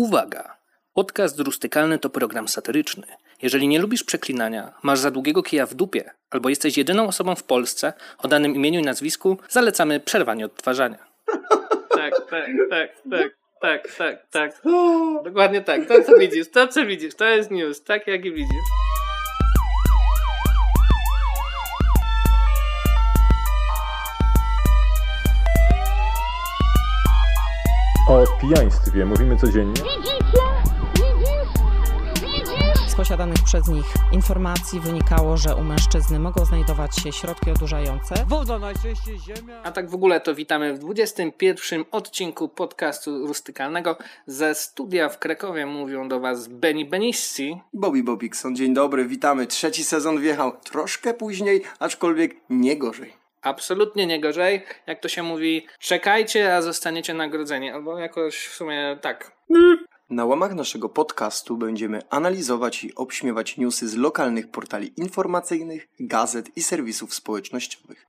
Uwaga! Podcast rustykalny to program satyryczny. Jeżeli nie lubisz przeklinania, masz za długiego kija w dupie, albo jesteś jedyną osobą w Polsce o danym imieniu i nazwisku, zalecamy przerwanie odtwarzania. Tak, tak, tak, tak, tak, tak, tak. Dokładnie tak. To co widzisz, to co widzisz, to jest news, tak jak i widzisz. O pijaństwie mówimy codziennie. Z posiadanych przez nich informacji wynikało, że u mężczyzny mogą znajdować się środki odurzające. Woda najczęściej ziemia. A tak w ogóle to witamy w 21 odcinku podcastu rustykalnego. Ze studia w Krakowie mówią do Was Benny Benissi. Bobby Bobikson, dzień dobry, witamy. Trzeci sezon wjechał troszkę później, aczkolwiek nie gorzej. Absolutnie nie gorzej. Jak to się mówi, czekajcie, a zostaniecie nagrodzeni. Albo jakoś w sumie tak. Na łamach naszego podcastu będziemy analizować i obśmiewać newsy z lokalnych portali informacyjnych, gazet i serwisów społecznościowych.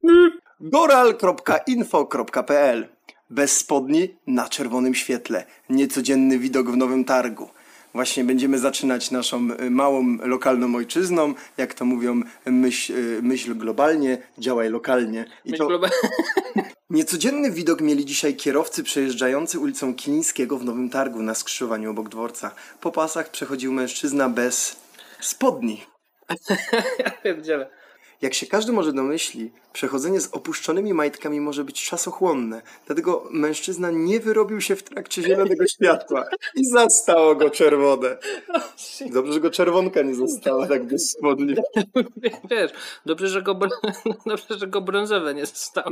Goral.info.pl Bez spodni na czerwonym świetle. Niecodzienny widok w Nowym Targu. Właśnie będziemy zaczynać naszą y, małą lokalną ojczyzną, jak to mówią, myśl, y, myśl globalnie, działaj lokalnie. I Myśl to... globa- Niecodzienny widok mieli dzisiaj kierowcy przejeżdżający ulicą Kilińskiego w Nowym Targu na skrzyżowaniu obok dworca. Po pasach przechodził mężczyzna bez spodni. Ja pierdzielę. Jak się każdy może domyśli, przechodzenie z opuszczonymi majtkami może być czasochłonne, dlatego mężczyzna nie wyrobił się w trakcie zielonego światła i zastało go czerwone. Dobrze, że go czerwonka nie została tak bez spodni. Wiesz, dobrze, że go, br- dobrze, że go brązowe nie zostało.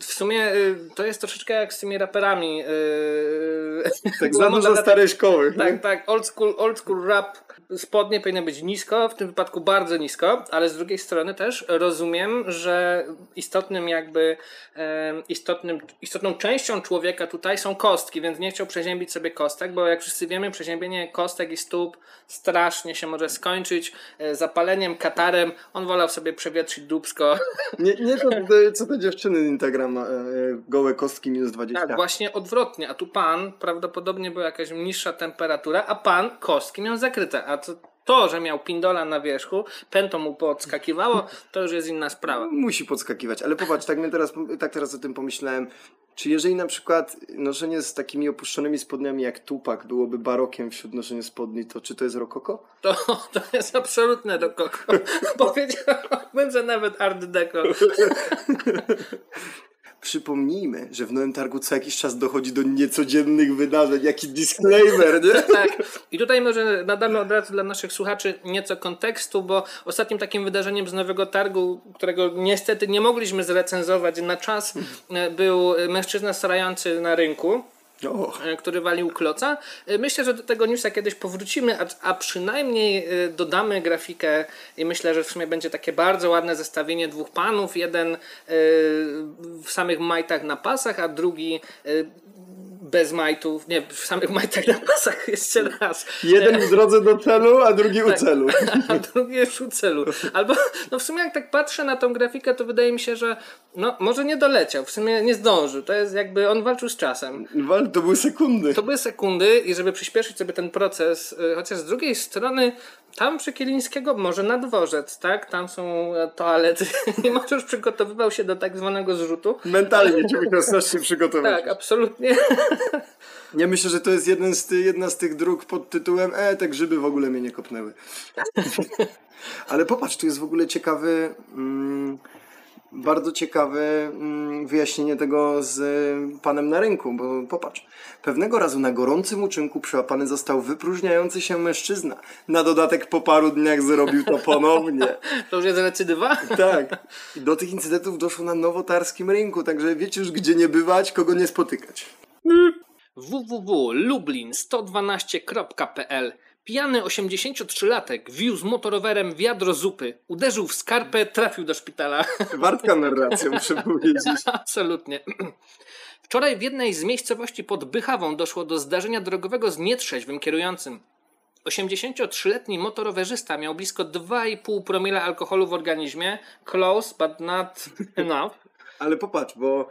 W sumie y, to jest troszeczkę jak z tymi raperami. y, Tak za dużo starej szkoły. Tak, tak, old school, old school rap. Spodnie powinny być nisko, w tym wypadku bardzo nisko, ale z drugiej strony też rozumiem, że istotnym jakby em, istotnym, istotną częścią człowieka tutaj są kostki, więc nie chciał przeziębić sobie kostek, bo jak wszyscy wiemy, przeziębienie kostek i stóp strasznie się może skończyć e, zapaleniem, katarem. On wolał sobie przewietrzyć dubsko. Nie, nie to, co te dziewczyny z Instagrama, e, gołe kostki minus 20. Tak, właśnie odwrotnie. A tu pan prawdopodobnie była jakaś niższa temperatura, a pan kostki miał zakryte. A to, to że miał pindola na wierzchu, pęto mu podskakiwało, to już jest inna sprawa. Musi podskakiwać, ale popatrz, tak, mnie teraz, tak teraz o tym pomyślałem. Czy jeżeli na przykład noszenie z takimi opuszczonymi spodniami jak Tupak byłoby barokiem wśród noszenia spodni, to czy to jest rokoko? To, to jest absolutne rokoko. Powiedziałbym, że nawet art deco. Przypomnijmy, że w Nowym Targu co jakiś czas dochodzi do niecodziennych wydarzeń. Jaki disclaimer, nie? Tak. I tutaj może nadamy od razu dla naszych słuchaczy nieco kontekstu, bo ostatnim takim wydarzeniem z Nowego Targu, którego niestety nie mogliśmy zrecenzować na czas, e, był mężczyzna starający na rynku. O, e, który walił kloca. E, Myślę, że do tego newsa kiedyś powrócimy, a, a przynajmniej e, dodamy grafikę i myślę, że w sumie będzie takie bardzo ładne zestawienie dwóch panów. Jeden w samych majtach na pasach, a drugi bez majtów, nie, w samych majtach na pasach jeszcze raz. jeden w drodze do celu, a drugi u celu. A drugi jest u celu. Albo, no w sumie jak tak patrzę na tą grafikę, to wydaje mi się, że no może nie doleciał, w sumie nie zdążył. To jest jakby, on walczył z czasem. Wal, to były sekundy. To były sekundy i żeby przyspieszyć sobie ten proces, y, chociaż z drugiej strony tam przy Kielińskiego może na dworzec, tak? Tam są e, toalety i może już przygotowywał się do tak zwanego zrzutu. Mentalnie ci musiał strasznie przygotować. Tak, absolutnie. Nie myślę, że to jest jeden z ty, jedna z tych dróg pod tytułem E, te grzyby w ogóle mnie nie kopnęły. Ale popatrz, tu jest w ogóle ciekawy, mm, bardzo ciekawe mm, wyjaśnienie tego z y, panem na rynku, bo popatrz. Pewnego razu na gorącym uczynku przyłapany został wypróżniający się mężczyzna. Na dodatek po paru dniach zrobił to ponownie. To już jest recydywa? Tak. I do tych incydentów doszło na nowotarskim rynku, także wiecie już gdzie nie bywać, kogo nie spotykać. www.lublin112.pl Pijany 83-latek wiózł motorowerem wiadro zupy. Uderzył w skarpę, trafił do szpitala. Wartka narracja, muszę powiedzieć. Absolutnie. Wczoraj w jednej z miejscowości pod Bychawą doszło do zdarzenia drogowego z nietrzeźwym kierującym. 83-letni motorowerzysta miał blisko 2,5 promila alkoholu w organizmie. Close, but not enough. Ale popatrz, bo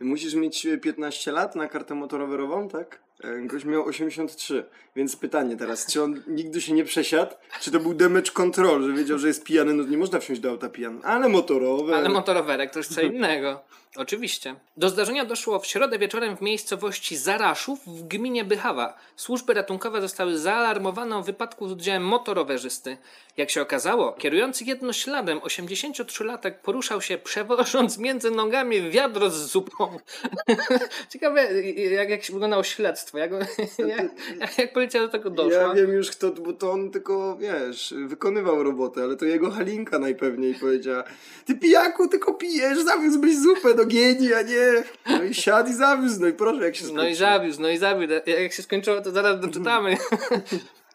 musisz mieć 15 lat na kartę motorowerową, tak? E, Gość miał 83, więc pytanie teraz, czy on nigdy się nie przesiadł? Czy to był damage control, że wiedział, że jest pijany? No nie można wsiąść do auta pijany, ale motorowe. Ale motorowerek to już co innego. Oczywiście. Do zdarzenia doszło w środę wieczorem w miejscowości Zaraszów w gminie Bychawa. Służby ratunkowe zostały zaalarmowane o wypadku z udziałem motorowerzysty. Jak się okazało, kierujący jednośladem 83-latek poruszał się przewożąc między nogami wiadro z zupą. Ciekawe, jak, jak się wyglądało śledztwo, jak, jak, jak, policja do tego doszła. Ja wiem już kto, bo to on tylko, wiesz, wykonywał robotę, ale to jego Halinka najpewniej powiedziała ty pijaku, tylko pijesz, zawiózłbyś zupę do gieni, a nie... No i siadł i zawiózł, no i proszę, jak się No i skończyło. zawiózł, no i zawiózł. Jak się skończyło, to zaraz doczytamy.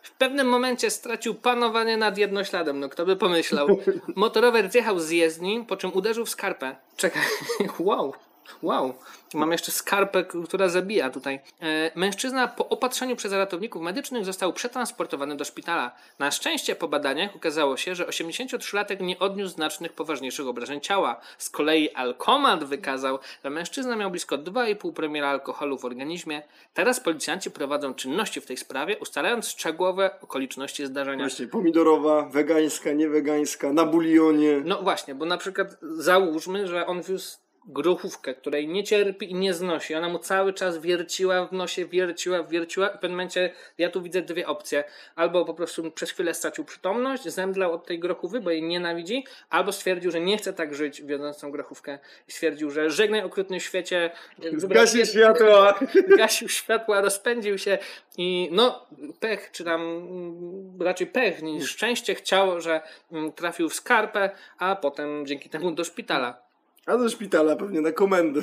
W pewnym momencie stracił panowanie nad jednośladem, no kto by pomyślał. Motorower zjechał z jezdni, po czym uderzył w skarpę. Czekaj, wow, wow. Mam jeszcze skarpę, która zabija tutaj. E, mężczyzna po opatrzeniu przez ratowników medycznych został przetransportowany do szpitala. Na szczęście po badaniach okazało się, że 83-latek nie odniósł znacznych, poważniejszych obrażeń ciała. Z kolei Alkomat wykazał, że mężczyzna miał blisko 2,5 promila alkoholu w organizmie. Teraz policjanci prowadzą czynności w tej sprawie, ustalając szczegółowe okoliczności zdarzenia. Właśnie, pomidorowa, wegańska, niewegańska, na bulionie. No właśnie, bo na przykład załóżmy, że on wiózł grochówkę, której nie cierpi i nie znosi. Ona mu cały czas wierciła w nosie, wierciła, wierciła i w pewnym momencie ja tu widzę dwie opcje. Albo po prostu przez chwilę stracił przytomność, zemdlał od tej grochówy, bo jej nienawidzi, albo stwierdził, że nie chce tak żyć, wiodąc tą grochówkę stwierdził, że żegnaj okrutny świecie. Zgasił światła. gasił światła, rozpędził się i no pech, czy tam mm, raczej pech niż szczęście chciało, że mm, trafił w skarpę, a potem dzięki temu do szpitala. A do szpitala pewnie na komendę.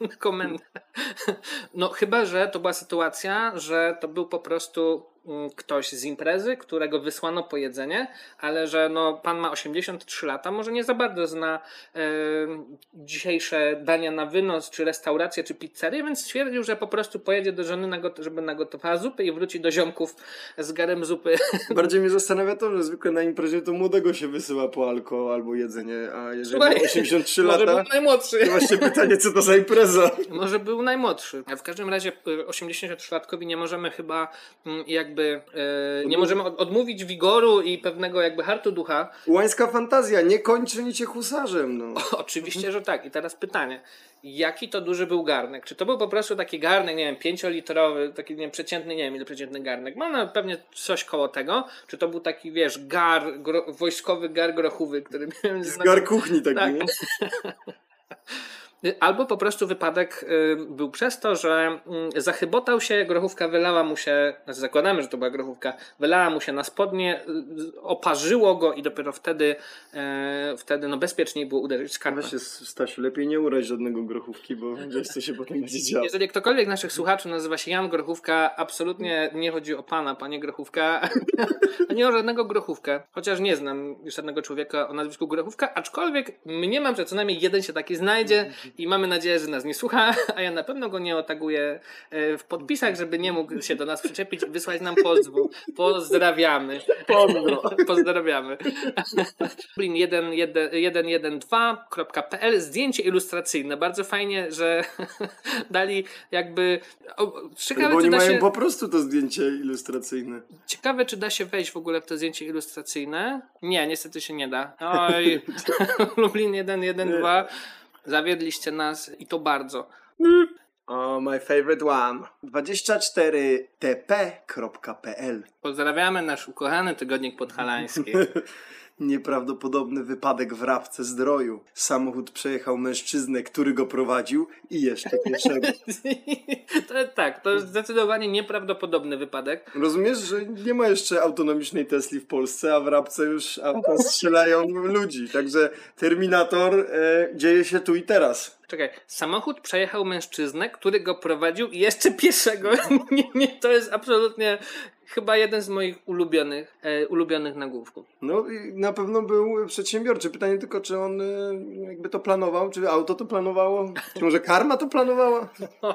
Na komendę. No chyba, że to była sytuacja, że to był po prostu ktoś z imprezy, którego wysłano po jedzenie, ale że no, pan ma 83 lata, może nie za bardzo zna e, dzisiejsze dania na wynos, czy restaurację, czy pizzerię, więc stwierdził, że po prostu pojedzie do żony, nagot- żeby nagotowała zupę i wróci do ziomków z garem zupy. Bardziej mnie zastanawia to, że zwykle na imprezie to młodego się wysyła po alko albo jedzenie, a jeżeli Słuchaj, ma 83 Może lata, był najmłodszy. to właśnie pytanie, co to za impreza? Może był najmłodszy. A w każdym razie y, 83-latkowi nie możemy chyba mm, jakby e, nie możemy od, odmówić wigoru i pewnego jakby hartu ducha. Łańska fantazja, nie kończycie husarzem, no. Oczywiście, że tak. I teraz pytanie. Jaki to duży był garnek? Czy to był po prostu taki garnek, nie wiem, pięciolitrowy, taki, nie wiem, przeciętny, nie wiem, ile przeciętny garnek? Mam na pewnie coś koło tego. Czy to był taki, wiesz, gar, gro, wojskowy gar grochówy, który miałem Z gar kuchni taki, Tak. nie? Albo po prostu wypadek y, był przez to, że y, zachybotał się, grochówka wylała mu się, znaczy zakładamy, że to była grochówka, wylała mu się na spodnie, y, oparzyło go i dopiero wtedy, y, wtedy no bezpieczniej było uderzyć skarpę. Weź się, Stasiu, lepiej nie urać żadnego grochówki, bo wiesz, co się potem będzie działo. Jeżeli ktokolwiek z naszych słuchaczy nazywa się Jan Grochówka, absolutnie nie chodzi o pana, panie Grochówka, ani o żadnego Grochówkę. Chociaż nie znam żadnego człowieka o nazwisku Grochówka, aczkolwiek mniemam, że co najmniej jeden się taki znajdzie i mamy nadzieję, że nas nie słucha, a ja na pewno go nie otaguję e, w podpisach, żeby nie mógł się do nas przyczepić wysłać nam pozwu. Pozdrawiamy. Pozdro. Pozdrawiamy. Blin 112.pl Zdjęcie ilustracyjne. Bardzo fajnie, że dali jakby. O, ciekawe, Bo oni mają się, po prostu to zdjęcie ilustracyjne. ciekawe, czy da się wejść w ogóle w to zdjęcie ilustracyjne. Nie, niestety się nie da. Oj, Lublin 112. Zawiedliście nas i to bardzo. Oh, my favorite one. 24tp.pl Pozdrawiamy nasz ukochany tygodnik podhalański. Nieprawdopodobny wypadek w Rabce Zdroju. Samochód przejechał mężczyznę, który go prowadził i jeszcze pieszego. to, tak, to jest zdecydowanie nieprawdopodobny wypadek. Rozumiesz, że nie ma jeszcze autonomicznej Tesli w Polsce, a w Rabce już auta strzelają ludzi. Także Terminator e, dzieje się tu i teraz. Czekaj, samochód przejechał mężczyznę, który go prowadził i jeszcze pieszego. nie, nie, to jest absolutnie chyba jeden z moich ulubionych, e, ulubionych nagłówków. No i na pewno był przedsiębiorczy. Pytanie tylko, czy on e, jakby to planował, czy auto to planowało, czy może karma to planowała?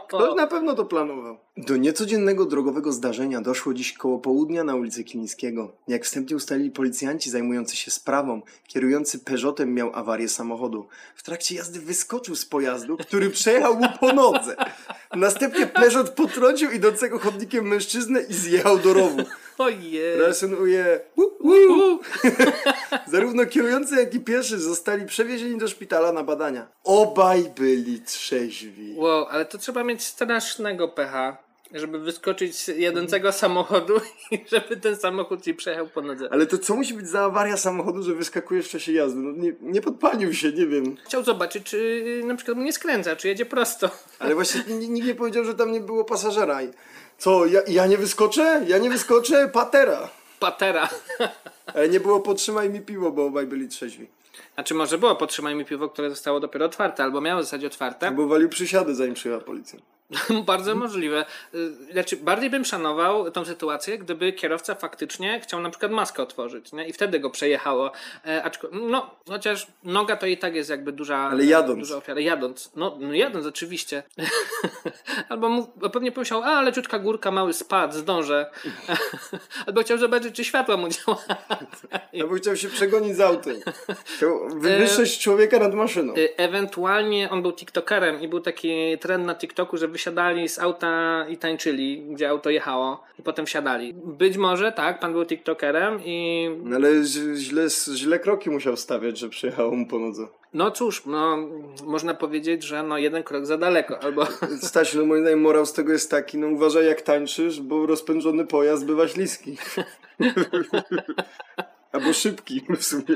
Ktoś na pewno to planował. Do niecodziennego drogowego zdarzenia doszło dziś koło południa na ulicy Kilińskiego. Jak wstępnie ustalili policjanci zajmujący się sprawą, kierujący Peugeotem miał awarię samochodu. W trakcie jazdy wyskoczył z pojazdu, który przejechał mu po nodze. Następnie Peugeot potrącił idącego chodnikiem mężczyznę i zjechał do rowu. Ojej. Wu. Zarówno kierujący, jak i pieszy zostali przewiezieni do szpitala na badania. Obaj byli trzeźwi. Wow, ale to trzeba mieć strasznego pecha, żeby wyskoczyć z jadącego samochodu i żeby ten samochód ci przejechał po nodze. Ale to co musi być za awaria samochodu, że wyskakujesz w czasie jazdy? No nie, nie podpalił się, nie wiem. Chciał zobaczyć, czy na przykład mu nie skręca, czy jedzie prosto. Ale właśnie nikt nie powiedział, że tam nie było pasażera. Co, ja, ja nie wyskoczę? Ja nie wyskoczę? Patera. Patera. Ale nie było potrzymaj mi piwo, bo obaj byli trzeźwi. Znaczy może było, podtrzymaj mi piwo, które zostało dopiero otwarte, albo miało zostać otwarte. Bo walił przysiady, zanim przyjechała policja. Bardzo możliwe. Y, Znaczy, bardziej bym szanował tą sytuację, gdyby kierowca faktycznie chciał na przykład maskę otworzyć, nie? I wtedy go przejechało. E, aczko, no, chociaż noga to i tak jest jakby duża. Ale jadąc. Duża ofiara. Jadąc. No, no jadąc oczywiście. Albo mu, pewnie pomyślał, a leciutka górka, mały spad, zdążę. Albo chciał zobaczyć, czy światła mu działa. Albo chciał się przegonić z autem. Chciał wywyższyć człowieka nad maszyną. Y, Ewentualnie on był TikTokerem i był taki trend na TikToku, że wysiadali z auta i tańczyli, gdzie auto jechało i potem wsiadali. Być może tak, pan był TikTokerem i No ale źle, źle kroki musiał stawiać, że przyjechało mu po nodze. no cóż, no można powiedzieć, że no jeden krok za daleko, albo Stasiu, no moim zdaniem morał z tego jest taki, no uważaj jak tańczysz, bo rozpędzony pojazd bywa śliski. Albo szybki w sumie.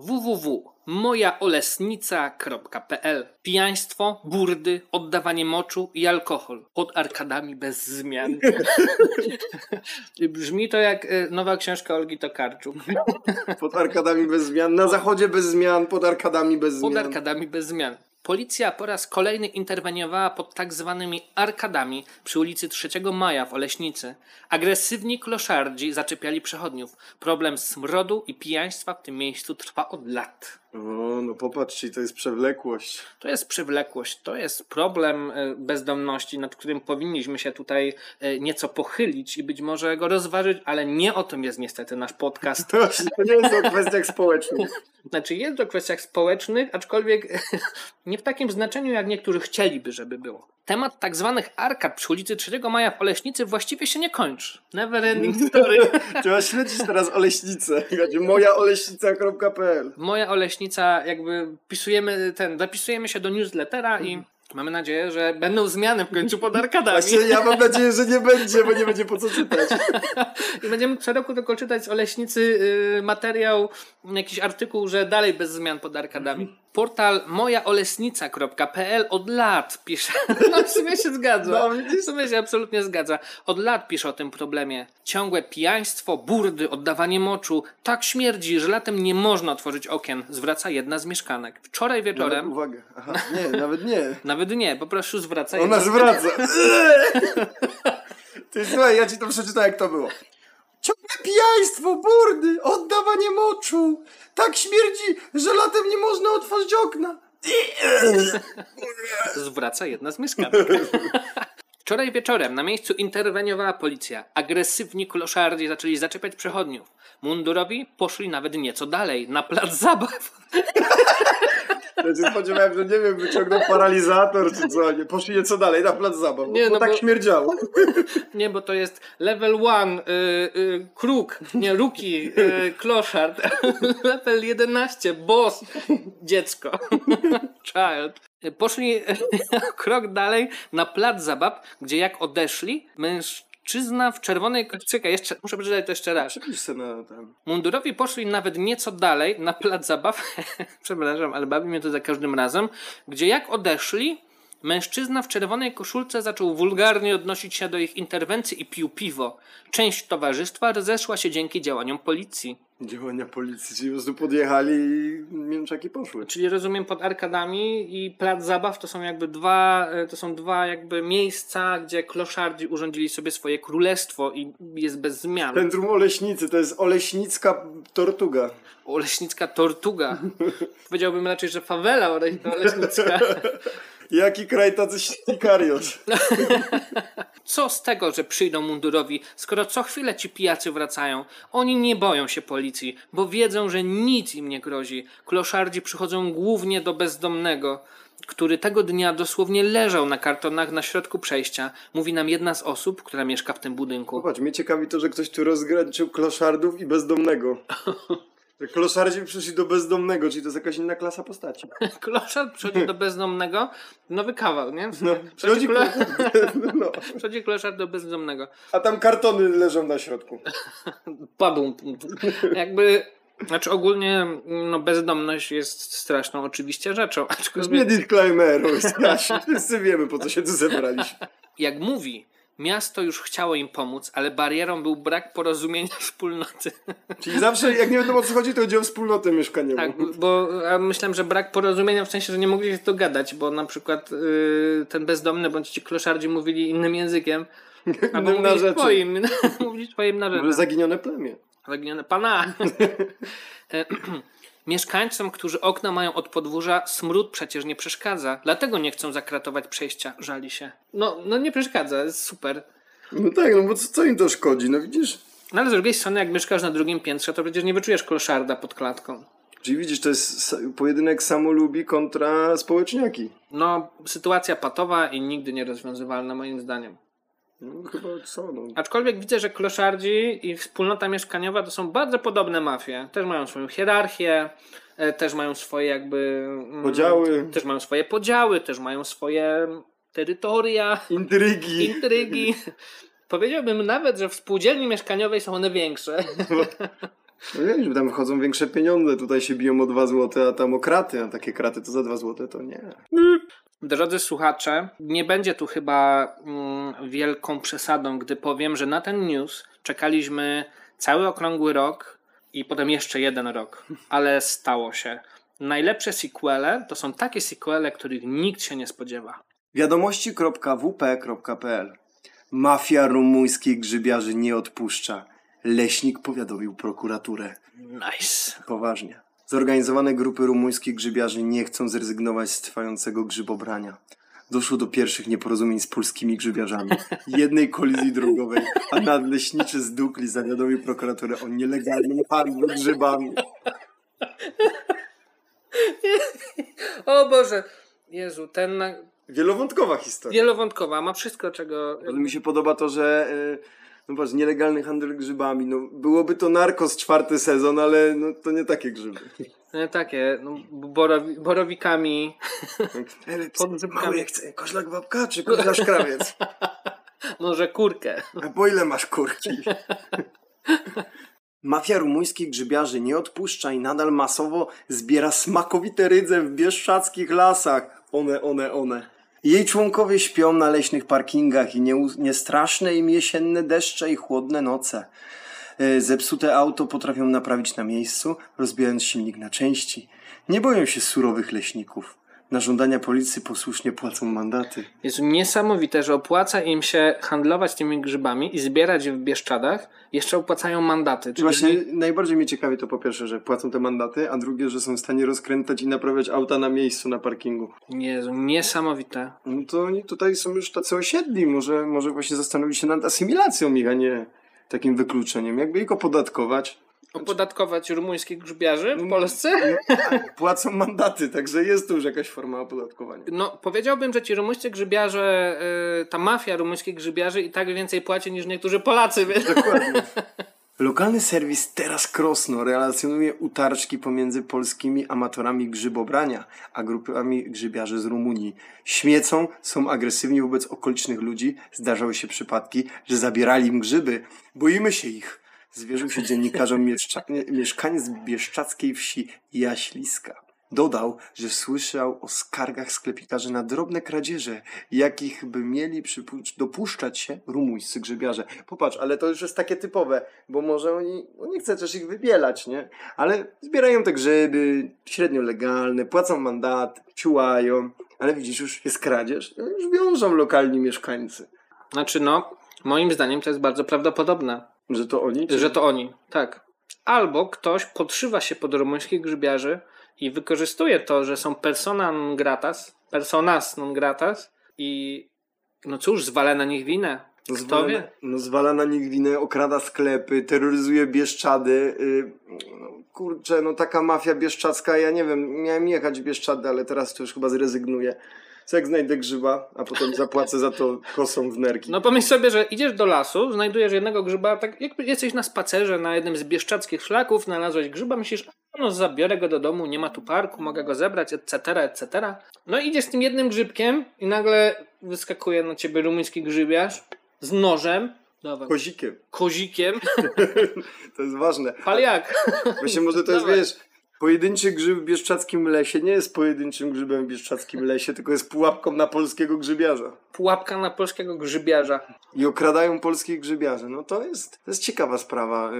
www.mojaolesnica.pl Pijaństwo, burdy, oddawanie moczu i alkohol pod arkadami bez zmian. Brzmi to jak y, nowa książka Olgi Tokarczuk. Pod arkadami bez zmian. Na zachodzie bez zmian, pod arkadami bez Pod zmian. arkadami bez zmian. Policja po raz kolejny interweniowała pod tak zwanymi arkadami przy ulicy 3 Maja w Oleśnicy. Agresywni kloszardzi zaczepiali przechodniów. Problem smrodu i pijaństwa w tym miejscu trwa od lat. O, no popatrzcie, to jest przewlekłość. To jest przywlekłość, to jest problem e, bezdomności, nad którym powinniśmy się tutaj e, nieco pochylić i być może go rozważyć, ale nie o tym jest niestety nasz podcast. To nie jest o kwestiach społecznych. Znaczy jest o kwestiach społecznych, aczkolwiek nie w takim znaczeniu, jak niektórzy chcieliby, żeby było. Temat tak zwanych arkad przy ulicy 3 Maja w Oleśnicy właściwie się nie kończy. Never ending story. Trzeba śledzić teraz Oleśnicę. Mojaoleśnica.pl Moja Oleśnica, jakby pisujemy ten, dopisujemy się do newslettera i mamy nadzieję, że będą zmiany w końcu pod arkadami. Właśnie ja mam nadzieję, że nie będzie, bo nie będzie po co czytać. I będziemy co roku tylko czytać z Oleśnicy y, materiał, jakiś artykuł, że dalej bez zmian pod arkadami. Portal mojaolesnica.pl od lat pisze. No w sumie się zgadza. No, w sumie się absolutnie zgadza. Od lat pisze o tym problemie. Ciągłe pijaństwo, burdy, oddawanie moczu. Tak śmierdzi, że latem nie można otworzyć okien, zwraca jedna z mieszkanek. Wczoraj Nawet, wieczorem, uwaga. Aha, nie, nawet nie. nawet nie, po prostu zwraca Ona zwraca. Ty słuchaj, ja ci to przeczytam jak to było. Ciągłe pijaństwo, burdy, oddawanie moczu. Tak śmierdzi, że latem nie można otworzyć okna. zwraca jedna z mieszkanek. Wczoraj wieczorem na miejscu interweniowała policja. Agresywni kloszardi zaczęli zaczepiać przechodniów. Mundurowi poszli nawet nieco dalej, na plac zabaw. Ja się spodziewałem, że nie wiem, wyciągnął paralizator czy co. Nie, poszli nieco dalej na plac zabaw, Nie, bo no tak bo- śmierdziało. Nie, bo to jest level 1, y, y, kruk, nie, ruki, y, kloszard. level 11, boss, dziecko, child. Poszli krok dalej na plac zabaw, gdzie jak odeszli, mężczyzna w czerwonej... Czekaj, jeszcze, muszę przeczytać to jeszcze raz. Przepisz na ten. Mundurowi poszli nawet nieco dalej na plac zabaw. Przepraszam, ale bawi mnie to za każdym razem. Gdzie jak odeszli, mężczyzna w czerwonej koszulce zaczął wulgarnie odnosić się do ich interwencji i pił piwo. Część towarzystwa rozeszła się dzięki działaniom policji. Działania policji, czyli po prostu podjechali i mięczaki poszły. Czyli rozumiem pod arkadami i plac zabaw to są jakby dwa, e, to są dwa jakby miejsca, gdzie kloszardzi urządzili sobie swoje królestwo i jest bez zmian. Centrum Oleśnicy, to jest Oleśnicka Tortuga. Oleśnicka tortuga. Powiedziałbym raczej, że fawela ole- oleśnicka. Jaki kraj tacy sikariusz? Co z tego, że przyjdą mundurowi, skoro co chwilę ci pijacy wracają? Oni nie boją się policji, bo wiedzą, że nic im nie grozi. Kloszardzi przychodzą głównie do bezdomnego, który tego dnia dosłownie leżał na kartonach na środku przejścia. Mówi nam jedna z osób, która mieszka w tym budynku. Popatrz, mnie ciekawi to, że ktoś tu rozgraniczył kloszardów i bezdomnego. Że kloszardzi przyszli do bezdomnego, czyli to jest jakaś inna klasa postaci. Kloszard przychodzi do bezdomnego, nowy kawał, nie? No, Przychodzi, klo... no. przychodzi kloszard do bezdomnego. A tam kartony leżą na środku. Padł. Jakby, znaczy ogólnie no, bezdomność jest straszną oczywiście rzeczą, aczkolwiek disclaimeru, Stasiu. Wszyscy wiemy, po co się tu zebraliśmy. jak mówi, miasto już chciało im pomóc, ale barierą był brak porozumienia wspólnoty. Czyli zawsze, jak nie wiadomo o co chodzi, to chodzi o wspólnotę mieszkaniową. Tak, bo ja myślałem, że brak porozumienia w sensie, że nie mogli się dogadać, bo na przykład yy, ten bezdomny bądź ci kloszardzi mówili innym językiem, albo na mówili swoim, mówili swoim na Może rzeczy. zaginione plemię. Zaginione pana. Mieszkańcom, którzy okna mają od podwórza, smród przecież nie przeszkadza. Dlatego nie chcą zakratować przejścia. Żali się. No, no nie przeszkadza, jest super. No tak, no bo co, co im to szkodzi? No widzisz? No ale z drugiej strony, jak mieszkasz na drugim piętrze, to przecież nie wyczujesz kloszarda pod klatką. Czyli widzisz, to jest pojedynek samolubi kontra społeczniaki. No, sytuacja patowa i nigdy nierozwiązywalna moim zdaniem. No chyba co, no. Aczkolwiek widzę, że kloszardzi i wspólnota mieszkaniowa to są bardzo podobne mafie. Też mają swoją hierarchię, e, też mają swoje jakby... mm, Podziały. Też mają swoje podziały, też mają swoje terytoria, Intrygi. intrygi. Powiedziałbym nawet, że w spółdzielni mieszkaniowej są one większe. No wiesz, tam wchodzą większe pieniądze, tutaj się biją o 2 złote, a tam o kraty, a takie kraty to za 2 złote to nie. Drodzy słuchacze, nie będzie tu chyba mm, wielką przesadą, gdy powiem, że na ten news czekaliśmy cały okrągły rok i potem jeszcze jeden rok, ale stało się. Najlepsze sequele to są takie sequele, których nikt się nie spodziewa. Wiadomości.wp.pl Mafia rumuńskich grzybiarzy nie odpuszcza. Leśnik powiadomił prokuraturę. Nice. Poważnie. Zorganizowane grupy rumuńskich grzybiarzy nie chcą zrezygnować z trwającego grzybobrania. Doszło do pierwszych nieporozumień z polskimi grzybiarzami. Jednej kolizji drogowej, a nadleśniczy z Dukli zawiadomił prokuraturę o nielegalnym handlu grzybami. O Boże. Jezu, ten na... Wielowątkowa historia. wielowątkowa, ma wszystko, czego... Ale mi się podoba to, że y, no patrz, nielegalny handel grzybami. No, byłoby to narkos czwarty sezon, ale no, to nie takie grzyby. Nie, takie, no, borowi, borowikami. Ale grzybkami. mały chce, koszlak babka czy koszlarz krawiec? Może kurkę. A po ile masz kurki? Mafia rumuńskich grzybiarzy nie odpuszcza i nadal masowo zbiera smakowite rydze w bieszczadzkich lasach. One, one, one. Jej członkowie śpią na leśnych parkingach i nie, niestraszne im jesienne deszcze i chłodne noce. E, Zepsute auto potrafią naprawić na miejscu, rozbijając silnik na części. Nie boją się surowych leśników. Na żądania policji posłusznie płacą mandaty. Jest niesamowite, że opłaca im się handlować tymi grzybami i zbierać je w Bieszczadach. Jeszcze opłacają mandaty. Czyli Właśnie najbardziej mnie ciekawi to po pierwsze, że płacą te mandaty, a drugie, że są w stanie rozkręcać i naprawiać auta na miejscu na parkingu. Jezu, niesamowite. No to oni tutaj są już tacy osiedli, może, może właśnie zastanowić się nad asymilacją ich, a nie takim wykluczeniem. Jakby ich opodatkować. Opodatkować rumuńskich grzybiarzy No, w Polsce? Płacą mandaty, także jest tu już jakaś forma opodatkowania. No, powiedziałbym, że ci rumuńscy grzybiarze, y, ta mafia rumuńskich grzybiarzy i tak więcej płaci niż niektórzy Polacy, wiesz? Dokładnie. Lokalny serwis Teraz Krosno relacjonuje utarczki pomiędzy polskimi amatorami grzybobrania a grupami grzybiarzy z Rumunii. Śmiecą, są agresywni wobec okolicznych ludzi. Zdarzały się przypadki, że zabierali im grzyby. Boimy się ich. Zwierzył się dziennikarzom mieszkaniec bieszczackiej wsi Jaśliska. Dodał, że słyszał o skargach sklepikarzy na drobne kradzieże, jakich by mieli dopuszczać się rumuńscy grzybiarze. Popatrz, ale to już jest takie typowe, bo może oni, no nie chcę też ich wybielać, nie? Ale zbierają te grzyby, średnio legalne, płacą mandat, ciułają, ale widzisz, już jest kradzież, no już wiążą lokalni mieszkańcy. Znaczy, no, moim zdaniem to jest bardzo prawdopodobne, Że to oni? Czy... że to oni, tak. Albo ktoś podszywa się pod rumuńskich grzybiarzy i wykorzystuje to, że są persona non gratas, personas non gratas i no cóż, zwala na nich winę. Kto zwala, wie? no zwala na nich winę, okrada sklepy, terroryzuje Bieszczady. Y, no, kurczę, no taka mafia bieszczacka, ja nie wiem, miałem jechać w Bieszczady, ale teraz to już chyba zrezygnuję. Co jak znajdę grzyba, a potem zapłacę za to kosą w nerki. No pomyśl sobie, że idziesz do lasu, znajdujesz jednego grzyba, tak jakby jesteś na spacerze na jednym z bieszczadzkich szlaków, znalazłeś grzyba, myślisz, no zabiorę go do domu, nie ma tu parku, mogę go zebrać, etc., etc. No idziesz z tym jednym grzybkiem i nagle wyskakuje na ciebie rumuński grzybiarz z nożem, dawaj, Kozikiem. kozikiem, To jest ważne. ale jak? Właśnie może to jest, Dawaj. wiesz, pojedynczy grzyb w bieszczackim lesie nie jest pojedynczym grzybem w bieszczackim lesie, tylko jest pułapką na polskiego grzybiarza. Pułapka na polskiego grzybiarza. I okradają polskich grzybiarzy. No to jest, to jest ciekawa sprawa.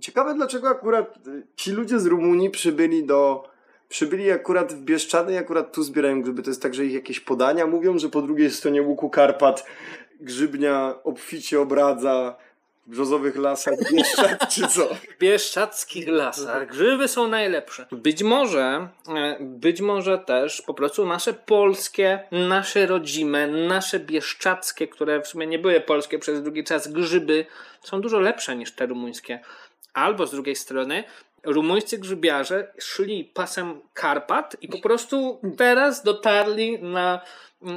Ciekawe dlaczego akurat y, ci ludzie z Rumunii przybyli do... Przybyli akurat w Bieszczady i akurat tu zbierają grzyby. To jest tak, że ich jakieś podania mówią, że po drugiej stronie łuku Karpat grzybnia obficie obradza brzozowych lasach Bieszczad, czy co? W bieszczadzkich lasach grzyby są najlepsze. Być może, e, być może też po prostu nasze polskie, nasze rodzime, nasze bieszczackie, które w sumie nie były polskie przez długi czas, grzyby są dużo lepsze niż te rumuńskie. Albo z drugiej strony rumuńscy grzybiarze szli pasem Karpat i po prostu teraz dotarli na,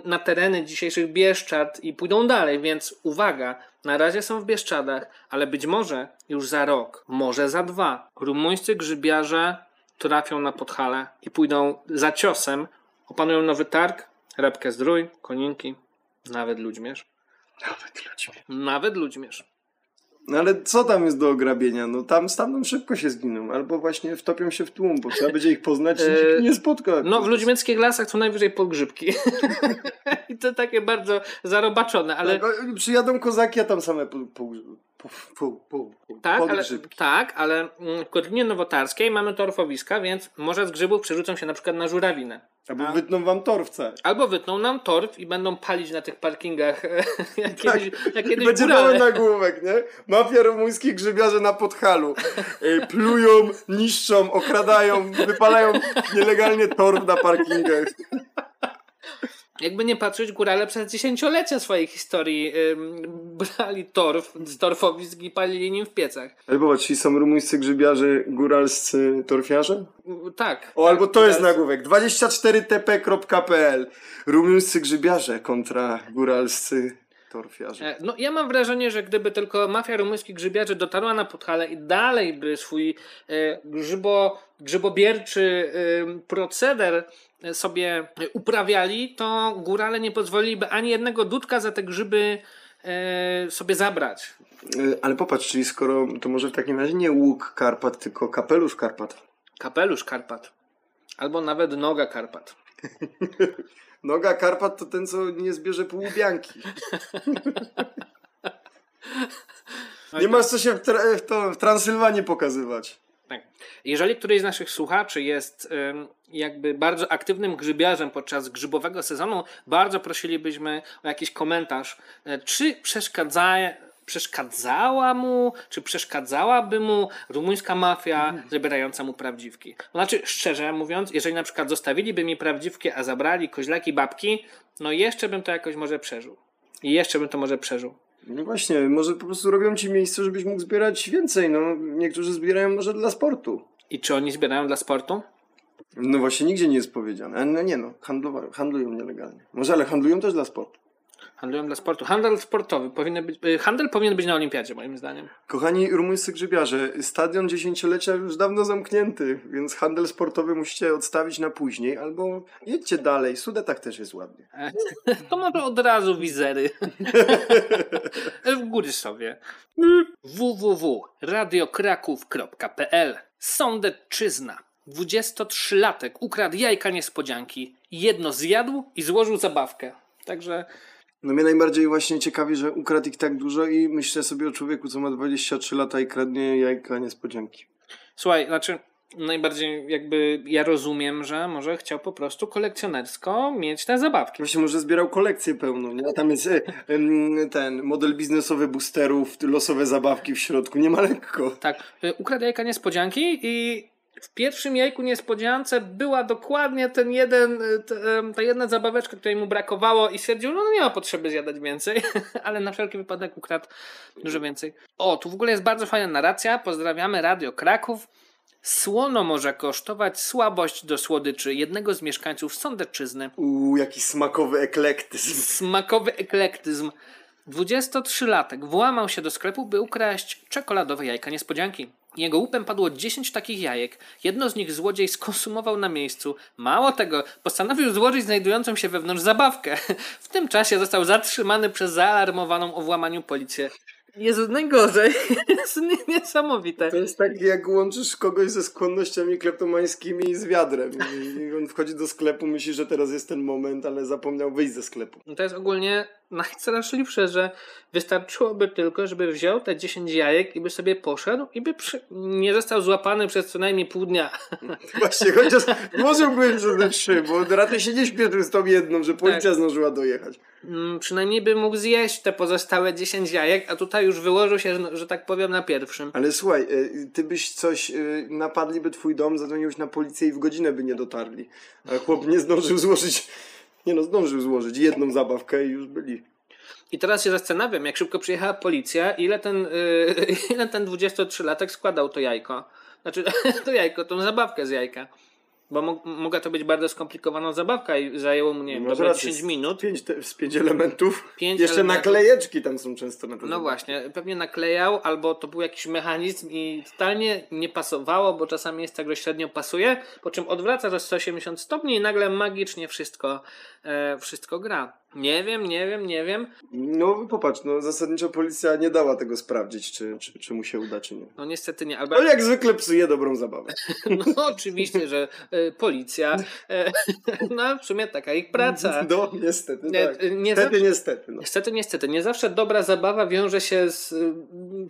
na tereny dzisiejszych Bieszczad i pójdą dalej, więc uwaga, na razie są w Bieszczadach, ale być może już za rok, może za dwa, rumuńscy grzybiarze trafią na Podhale i pójdą za ciosem, opanują nowy targ, repkę zdrój, koninki, nawet ludźmierz. Nawet ludźmi. Nawet ludźmierz. No ale co tam jest do ograbienia? No tam stamtąd szybko się zginą, albo właśnie wtopią się w tłum, bo trzeba będzie ich poznać i Eee, nikt nie spotka. No, w ludźmieckich lasach co najwyżej podgrzybki. I to takie bardzo zarobaczone, ale Tak, przyjadą kozaki, a tam same pół, pół, pół, pół, pół, tak, ale, tak, ale mm, w Kotlinie Nowotarskiej mamy torfowiska, więc może z grzybów przerzucą się na przykład na żurawinę. Albo wytną wam torwce. Albo wytną nam torf i będą palić na tych parkingach jak kiedyś, jak I kiedyś będzie pełen nagłówek, nie? Mafia rumuńskich grzybiarzy na podhalu. E, plują, niszczą, okradają, wypalają nielegalnie torf na parkingach. Jakby nie patrzeć, górale przez dziesięciolecia swojej historii ym, brali torf z torfowisk i palili nim w piecach. Ale popatrz, ci są rumuńscy grzybiarze, góralscy torfiarze? Tak. O, albo to jest Teraz- nagłówek. 24tp.pl Rumuńscy grzybiarze kontra góralscy torfiarze. E, No ja mam wrażenie, że gdyby tylko mafia rumuńskich grzybiarzy dotarła na Podhale i dalej by swój e, grzybo, grzybobierczy e, proceder sobie uprawiali, to górale nie pozwoliliby ani jednego dudka za te grzyby e, sobie zabrać. Y, Ale popatrz, czyli skoro to może w takim razie nie łuk Karpat, tylko kapelusz Karpat. Kapelusz Karpat. Albo nawet noga Karpat. Noga Karpat to ten, co nie zbierze półubianki. Nie masz co się w, tra- w, to, w Transylwanii pokazywać. Tak. Jeżeli któryś z naszych słuchaczy jest jakby bardzo aktywnym grzybiarzem podczas grzybowego sezonu, bardzo prosilibyśmy o jakiś komentarz. E, Czy przeszkadza, przeszkadzała mu, czy przeszkadzałaby mu rumuńska mafia zabierająca mu prawdziwki? Znaczy, szczerze mówiąc, jeżeli na przykład zostawiliby mi prawdziwki, a zabrali koźlaki babki, no jeszcze bym to jakoś może przeżył. I jeszcze bym to może przeżył. No właśnie, może po prostu robią ci miejsce, żebyś mógł zbierać więcej. No, niektórzy zbierają może dla sportu. I czy oni zbierają dla sportu? No właśnie, nigdzie nie jest powiedziane. No nie no, handlują nielegalnie. Może, ale handlują też dla sportu. Handlują dla sportu. Handel sportowy powinien być, y, handel powinien być na olimpiadzie, moim zdaniem. Kochani rumuńscy grzybiarze, stadion dziesięciolecia już dawno zamknięty, więc handel sportowy musicie odstawić na później, albo jedźcie dalej. W Sudetach też jest ładnie. To może od razu wizery. w góry sobie. www.radiokraków.pl Sądecczyzna. 23-latek ukradł jajka niespodzianki. Jedno zjadł i złożył zabawkę. Także No mnie najbardziej właśnie ciekawi, że ukradł ich tak dużo i myślę sobie o człowieku, co ma 23 lata i kradnie jajka niespodzianki. słuchaj, znaczy najbardziej jakby ja rozumiem, że może chciał po prostu kolekcjonersko mieć te zabawki. Właśnie może zbierał kolekcję pełną, nie? A tam jest e, ten model biznesowy boosterów, losowe zabawki w środku, nie ma lekko. Tak, y, ukradł jajka niespodzianki i w pierwszym jajku niespodziance była dokładnie ten jeden, y, ta jedna zabaweczka, której mu brakowało i stwierdził, no nie ma potrzeby zjadać więcej, ale na wszelki wypadek ukradł dużo więcej. O, tu w ogóle jest bardzo fajna narracja. Pozdrawiamy Radio Kraków. Słono może kosztować słabość do słodyczy jednego z mieszkańców Sądeczyzny. Uuu, jaki smakowy eklektyzm. Smakowy eklektyzm. 23-latek włamał się do sklepu, by ukraść czekoladowe jajka niespodzianki. Jego łupem padło 10 takich jajek. Jedno z nich złodziej skonsumował na miejscu. Mało tego, postanowił złożyć znajdującą się wewnątrz zabawkę. W tym czasie został zatrzymany przez zaalarmowaną o włamaniu policję. Jest najgorzej. Jest niesamowite. To jest tak jak łączysz kogoś ze skłonnościami kleptomańskimi z wiadrem. I on wchodzi do sklepu, myśli, że teraz jest ten moment, ale zapomniał wyjść ze sklepu. No To jest ogólnie najstraszliwsze, że wystarczyłoby tylko, żeby wziął te 10 jajek i by sobie poszedł i by przy... nie został złapany przez co najmniej pół dnia. Właśnie, chociaż włożyłbym przez te trzy, bo raczej się nie śpieszył z tą jedną, że policja Tak. zdążyła dojechać. Mm, przynajmniej by mógł zjeść te pozostałe 10 jajek, a tutaj już wyłożył się, że- że tak powiem, na pierwszym. Ale słuchaj, y, ty byś coś, y, napadliby twój dom, zadzwoniłeś na policję i w godzinę by nie dotarli. A chłop nie zdążył złożyć, nie no, zdążył złożyć jedną zabawkę i już byli. I teraz się zastanawiam, jak szybko przyjechała policja, ile ten, yy, ile ten 23-latek składał to jajko. Znaczy, to jajko, tą zabawkę z jajka. Bo mo- mogła to być bardzo skomplikowana zabawka i zajęło mu, nie wiem, Masz dobre rację, 10 minut. Z pięć, te, z pięć elementów. Pięć Jeszcze elementów. naklejeczki tam są często na. No właśnie, pewnie naklejał, albo to był jakiś mechanizm i totalnie nie pasowało, bo czasami jest tak, że średnio pasuje, po czym odwraca za 180 stopni i nagle magicznie wszystko, e, wszystko gra. Nie wiem, nie wiem, nie wiem. No popatrz, no zasadniczo policja nie dała tego sprawdzić, czy, czy, czy mu się uda, czy nie. No niestety nie, albo No jak zwykle psuje dobrą zabawę. no oczywiście, że e, policja, e, no w sumie taka ich praca. No niestety, Nie, tak. nie Niestety, niestety. No. Niestety, niestety, nie zawsze dobra zabawa wiąże się z y,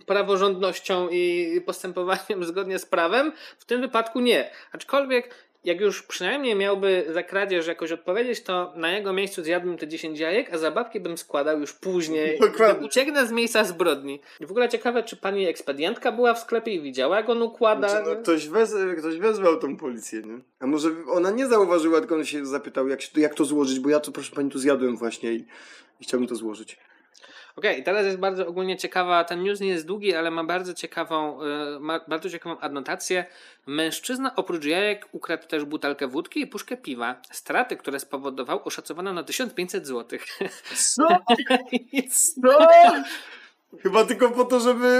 praworządnością i postępowaniem zgodnie z prawem. W tym wypadku nie. Aczkolwiek, jak już przynajmniej miałby za kradzież jakoś odpowiedzieć, to na jego miejscu zjadłbym te 10 jajek, a zabawki bym składał już później. Dokładnie. gdy Ucieknę z miejsca zbrodni. W ogóle ciekawe, czy pani ekspedientka była w sklepie i widziała, jak on układa. Znaczy, no, ktoś, wez, ktoś wezwał tą policję, nie? A może ona nie zauważyła, tylko on się zapytał, jak, się, to- jak to złożyć, bo ja to, proszę pani, tu zjadłem właśnie i, i chciałbym to złożyć. Okej, teraz jest bardzo ogólnie ciekawa, ten news nie jest długi, ale ma bardzo ciekawą, e, ma bardzo ciekawą adnotację. Mężczyzna oprócz jajek ukradł też butelkę wódki i puszkę piwa. Straty, które spowodował, oszacowano na 1500 zł. Co? Co? Chyba tylko po to, żeby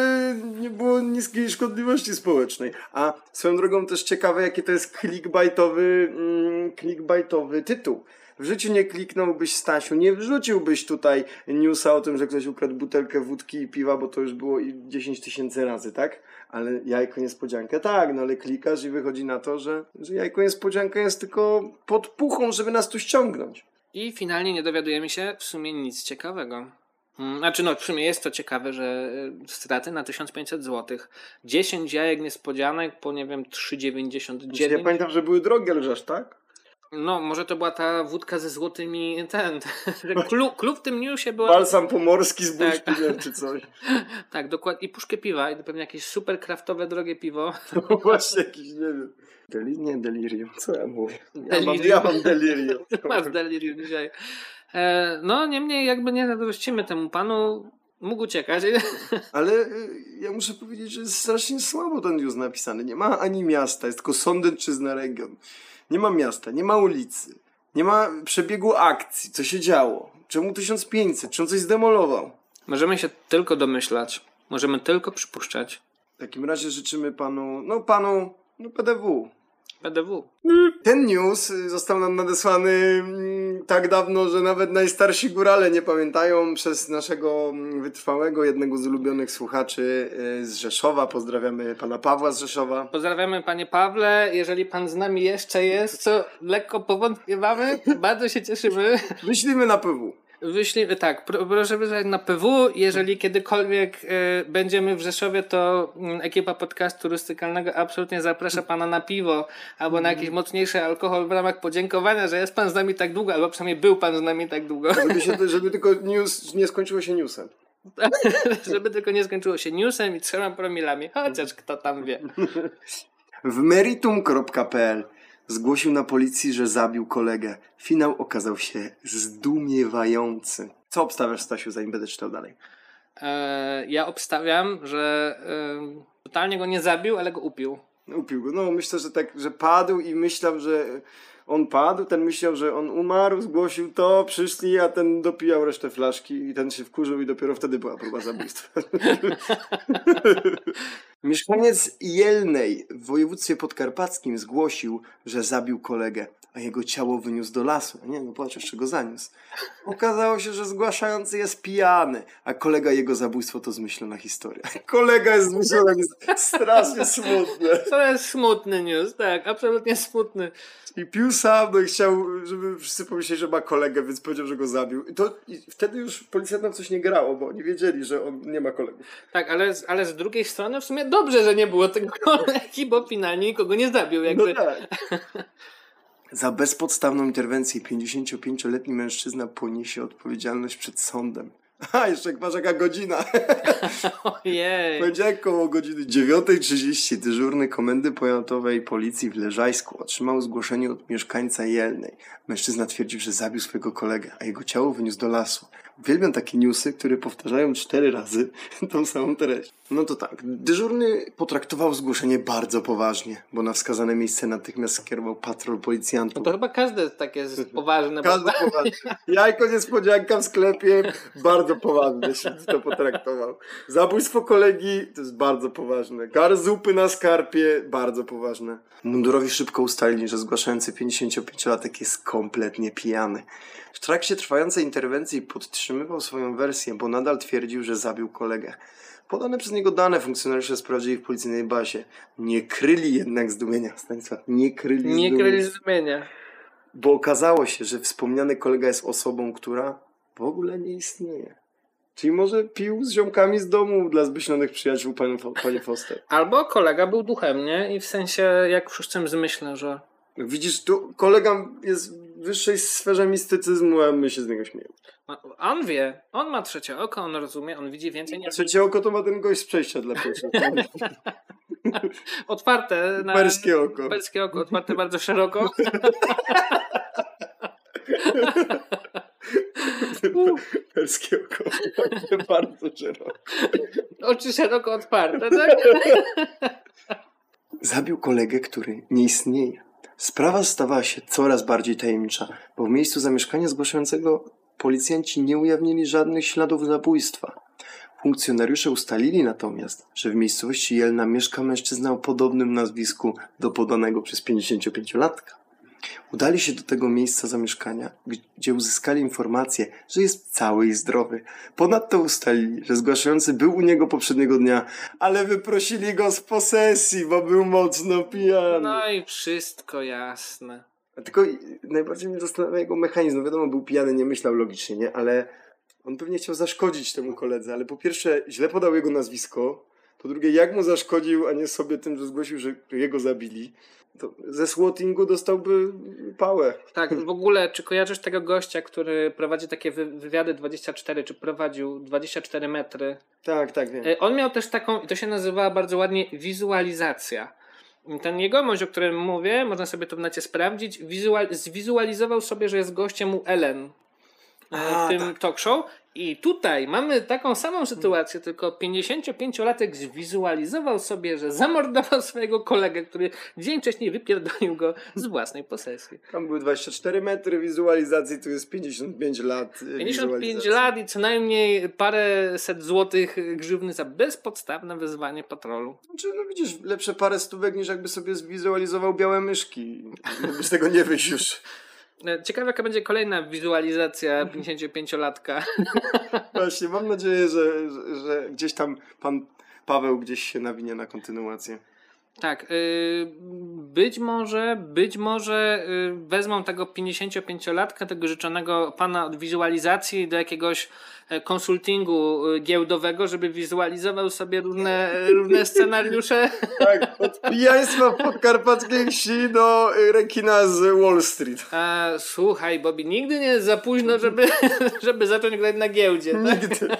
nie było niskiej szkodliwości społecznej. A swoją drogą też ciekawe, jaki to jest clickbaitowy, mm, clickbaitowy tytuł. W życiu nie kliknąłbyś Stasiu, nie wrzuciłbyś tutaj newsa o tym, że ktoś ukradł butelkę wódki i piwa, bo to już było i 10 tysięcy razy, tak? Ale jajko niespodziankę, tak, no ale klikasz i wychodzi na to, że, że jajko niespodzianka jest tylko podpuchą, żeby nas tu ściągnąć. I finalnie nie dowiadujemy się w sumie nic ciekawego. Mm, Znaczy, no, w sumie jest to ciekawe, że e, straty na 1500 zł. 10 jajek niespodzianek po, nie wiem, Ja 3,99. pamiętam, że były drogie, ale tak? No, może to była ta wódka ze złotymi, ten, klub, klub w tym newsie była... Balsam pomorski z Tak. bursztynem czy coś. Tak, dokładnie. I puszkę piwa, i pewnie jakieś super kraftowe, drogie piwo. No właśnie jakiś, nie wiem. Deli, nie, delirium. Co ja mówię? Ja mam, Delirium. ja mam delirium. Masz delirium dzisiaj. E, no, niemniej jakby nie zazdrościmy temu panu, mógł uciekać. Ale y, ja muszę powiedzieć, że jest strasznie słabo ten news napisany. Nie ma ani miasta, jest tylko Sądecczyzna region. Nie ma miasta, nie ma ulicy. Nie ma przebiegu akcji, co się działo. Czemu 1500? Czy on coś zdemolował? Możemy się tylko domyślać. Możemy tylko przypuszczać. W takim razie życzymy panu, no panu, no PDW. PDW. Ten news y, został nam nadesłany mm, tak dawno, że nawet najstarsi górale nie pamiętają przez naszego mm, wytrwałego, jednego z ulubionych słuchaczy y, z Rzeszowa. Pozdrawiamy pana Pawła z Rzeszowa. Pozdrawiamy panie Pawle. Jeżeli pan z nami jeszcze jest, co lekko powątpiewamy, bardzo się cieszymy. Myślimy na PW. Wyślij, tak, pro, proszę wysłać na PW. Jeżeli kiedykolwiek e, będziemy w Rzeszowie, to mm, ekipa podcastu turystykalnego absolutnie zaprasza pana na piwo albo na jakiś mocniejszy alkohol w ramach podziękowania, że jest pan z nami tak długo, albo przynajmniej był pan z nami tak długo, Żeby, się, żeby tylko news nie skończyło się newsem. żeby tylko nie skończyło się newsem i trzema promilami, chociaż kto tam wie. W meritum.pl zgłosił na policji, że zabił kolegę. Finał okazał się zdumiewający. Co obstawiasz, Stasiu, zanim będę czytał dalej? E, ja obstawiam, że e, totalnie go nie zabił, ale go upił. Upił go. No, myślę, że tak, że padł i myślał, że on padł, ten myślał, że on umarł, zgłosił to, przyszli, a ten dopijał resztę flaszki i ten się wkurzył i dopiero wtedy była próba zabójstwa. Mieszkaniec Jelnej w województwie podkarpackim zgłosił, że zabił kolegę, a jego ciało wyniósł do lasu. Nie, no patrz, jeszcze go zaniósł. Okazało się, że zgłaszający jest pijany, a kolega jego zabójstwo to zmyślona historia. Kolega jest zmyślona historia. Strasznie smutne. To jest smutny news, tak, absolutnie smutny. I pił sam, no i chciał, żeby wszyscy pomyśleli, że ma kolegę, więc powiedział, że go zabił. I, to, i wtedy już policjantom coś nie grało, bo oni wiedzieli, że on nie ma kolegów. Tak, ale, ale z drugiej strony w sumie dobrze, że nie było tego kolegi, bo finalnie nikogo nie zabił. Jakby. No tak. Za bezpodstawną interwencję 55-letni mężczyzna poniesie odpowiedzialność przed sądem. A, jeszcze masz jaka godzina. Ojej. Poniedziałek koło godziny 9.30 dyżurny Komendy Powiatowej Policji w Leżajsku otrzymał zgłoszenie od mieszkańca Jelnej. Mężczyzna twierdził, że zabił swojego kolegę, a jego ciało wyniósł do lasu. Uwielbiam takie newsy, które powtarzają cztery razy tą samą treść. No to tak, dyżurny potraktował zgłoszenie bardzo poważnie, bo na wskazane miejsce natychmiast skierował patrol No policjantów. to chyba każde takie jest poważne. bo- Każdy poważnie. Jajko niespodzianka w sklepie, bardzo poważnie się to potraktował. Zabójstwo kolegi to jest bardzo poważne. Kar zupy na skarpie, bardzo poważne. Mundurowi szybko ustalili, że zgłaszający 55-latek jest kompletnie pijany. W trakcie trwającej interwencji podtrzymywał swoją wersję, bo nadal twierdził, że zabił kolegę. Podane przez niego dane funkcjonariusze sprawdzili w policyjnej bazie. Nie kryli jednak zdumienia. Stanisław, nie kryli Nie zdumienia. kryli zrozumienia. Bo okazało się, że wspomniany kolega jest osobą, która w ogóle nie istnieje. Czyli może pił z ziomkami z domu dla zbyśnionych przyjaciół pani, Fo- pani Foster. Albo kolega był duchem, nie? I w sensie, jak w szóstym zmyśle, że Widzisz, tu kolega jest wyższej sferze mistycyzmu, a my się z niego śmiejemy. on wie, on ma trzecie oko, on rozumie, on widzi więcej niż Trzecie oko to ma ten gość z przejścia dla pieszych. otwarte na... Perskie oko. Perskie oko, otwarte bardzo szeroko. Perskie oko. Bardzo szeroko. Oczy szeroko otwarte, tak? Zabił kolegę, który nie istnieje. Sprawa stawała się coraz bardziej tajemnicza, bo w miejscu zamieszkania zgłaszającego policjanci nie ujawnili żadnych śladów zabójstwa. Funkcjonariusze ustalili natomiast, że w miejscowości Jelna mieszka mężczyzna o podobnym nazwisku do podanego przez 55-latka. Udali się do tego miejsca zamieszkania, gdzie uzyskali informację, że jest cały i zdrowy. Ponadto ustalili, że zgłaszający był u niego poprzedniego dnia, ale wyprosili go z posesji, bo był mocno pijany. No i wszystko jasne. A Tylko najbardziej mnie zastanawia jego mechanizm. No wiadomo, był pijany, nie myślał logicznie, nie? Ale on pewnie chciał zaszkodzić temu koledze, ale po pierwsze źle podał jego nazwisko, po drugie jak mu zaszkodził, a nie sobie tym, że zgłosił, że jego zabili. To ze swattingu dostałby pałę. Tak, w ogóle, czy kojarzysz tego gościa, który prowadzi takie wy- wywiady 24, czy prowadził 24 metry? Tak, tak, wiem. E, On miał też taką, i to się nazywała bardzo ładnie, wizualizacja. Ten jegomość, o którym mówię, można sobie to w necie sprawdzić, wizual, zwizualizował sobie, że jest gościem u Ellen e, A, w tym tak. talk show. I tutaj mamy taką samą sytuację, tylko 55-latek zwizualizował sobie, że zamordował swojego kolegę, który dzień wcześniej wypierdolił go z własnej posesji. Tam były 24 metry wizualizacji, tu jest 55 lat. e, 55 wizualizacji. lat i co najmniej parę set złotych grzywny za bezpodstawne wezwanie patrolu. Znaczy, no widzisz, lepsze parę stówek niż jakby sobie zwizualizował białe myszki. Z tego nie wyjść już. E, Ciekawe, jaka będzie kolejna wizualizacja 55-latka. Właśnie, mam nadzieję, że, że, że gdzieś tam pan Paweł gdzieś się nawinie na kontynuację. Tak, y, być może, być może y, wezmą tego 55-latka, tego życzonego pana od wizualizacji do jakiegoś e, konsultingu y, giełdowego, żeby wizualizował sobie różne, różne scenariusze. Tak, od pijaństwa podkarpackiej wsi do rekina z Wall Street. A, słuchaj, Bobby, nigdy nie jest za późno, żeby, żeby zacząć grać na giełdzie. Tak?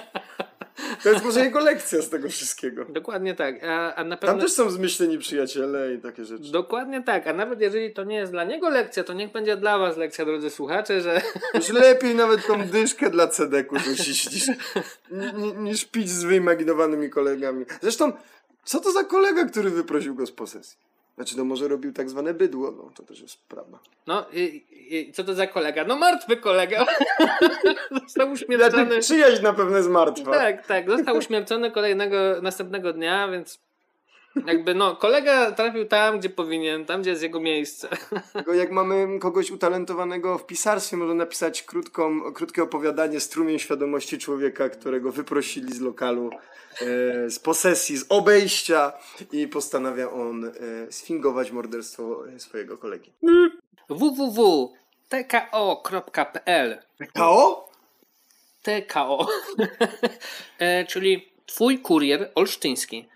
To jest może jego lekcja z tego wszystkiego. Dokładnie tak. A, a na pewno... Tam też są zmyśleni przyjaciele i takie rzeczy. Dokładnie tak, a nawet jeżeli to nie jest dla niego lekcja, to niech będzie dla was lekcja, drodzy słuchacze, że Już lepiej nawet tą dyszkę dla cedeku rzucić niż, ni- niż pić z wyimaginowanymi kolegami. Zresztą, co to za kolega, który wyprosił go z posesji? Znaczy, no może robił tak zwane bydło, no to też jest prawda. no i, i, co to za kolega? No martwy kolega. został Znaczy, uśmiercony. przyjaźń na pewno jest martwa. Tak, tak, został uśmiercony kolejnego, następnego dnia, więc jakby no, kolega trafił tam, gdzie powinien, tam, gdzie jest jego miejsce. Jak mamy kogoś utalentowanego w pisarstwie, może napisać krótką, krótkie opowiadanie Strumień świadomości człowieka, którego wyprosili z lokalu, e, z posesji, z obejścia i postanawia on e, sfingować morderstwo e, swojego kolegi. www.tko.pl KO? TKO, e, czyli twój kurier olsztyński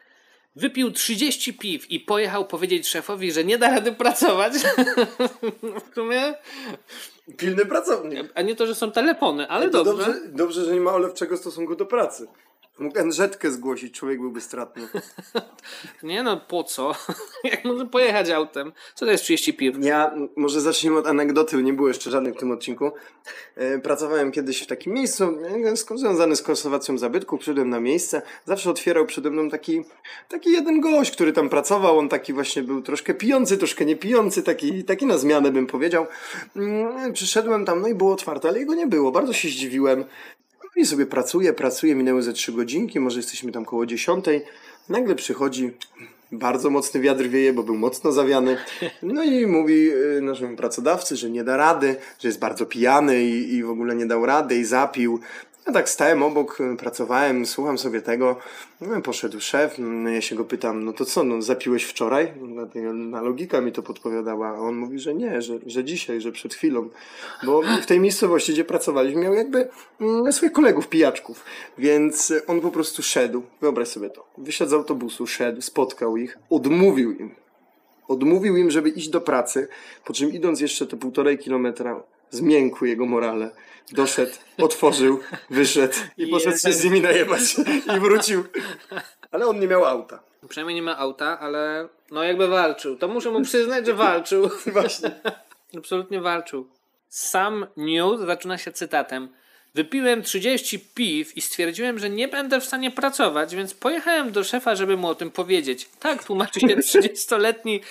wypił 30 piw i pojechał powiedzieć szefowi, że nie da rady pracować. w sumie, Pilny pracownik. a nie to, że są telefony, ale dobrze. dobrze, dobrze, że nie ma olewczego stosunku do pracy. Mógł NZ-kę zgłosić, człowiek byłby stratny. Nie no, po co? Jak może pojechać autem? Co to jest 30 piw? Ja może zacznijmy od anegdoty, nie było jeszcze żadnych w tym odcinku. E, pracowałem kiedyś w takim miejscu e, związane z konserwacją zabytków, przyszedłem na miejsce, zawsze otwierał przede mną taki, taki jeden gość, który tam pracował, on taki właśnie był troszkę pijący, troszkę nie pijący, taki, taki na zmianę bym powiedział. Mm, Przyszedłem tam, no i było otwarte, ale jego nie było, bardzo się zdziwiłem. I sobie pracuję, pracuję, minęły ze trzy godzinki, może jesteśmy tam koło dziesiątej. Nagle przychodzi, bardzo mocny wiatr wieje, bo był mocno zawiany. No i mówi y, naszemu pracodawcy, że nie da rady, że jest bardzo pijany i, i w ogóle nie dał rady i zapił. Ja tak stałem obok, pracowałem, słucham sobie tego. No, poszedł szef, no, ja się go pytam, no to co, no zapiłeś wczoraj? Na, na logika mi to podpowiadała, a on mówi, że nie, że, że dzisiaj, że przed chwilą. Bo w tej miejscowości, gdzie pracowaliśmy, miał jakby mm, swoich kolegów pijaczków, więc on po prostu szedł, wyobraź sobie to, wysiadł z autobusu, szedł, spotkał ich, odmówił im, odmówił im, żeby iść do pracy, po czym idąc jeszcze te półtorej kilometra, zmiękły jego morale. Doszedł, otworzył, wyszedł i poszedł się z nimi najebać i wrócił. Ale on nie miał auta. Przynajmniej nie ma auta, ale no jakby walczył. To muszę mu przyznać, że walczył. Właśnie. Absolutnie walczył. Sam news zaczyna się cytatem. Wypiłem 30 piw i stwierdziłem, że nie będę w stanie pracować, więc pojechałem do szefa, żeby mu o tym powiedzieć. Tak, tłumaczy się 30-letni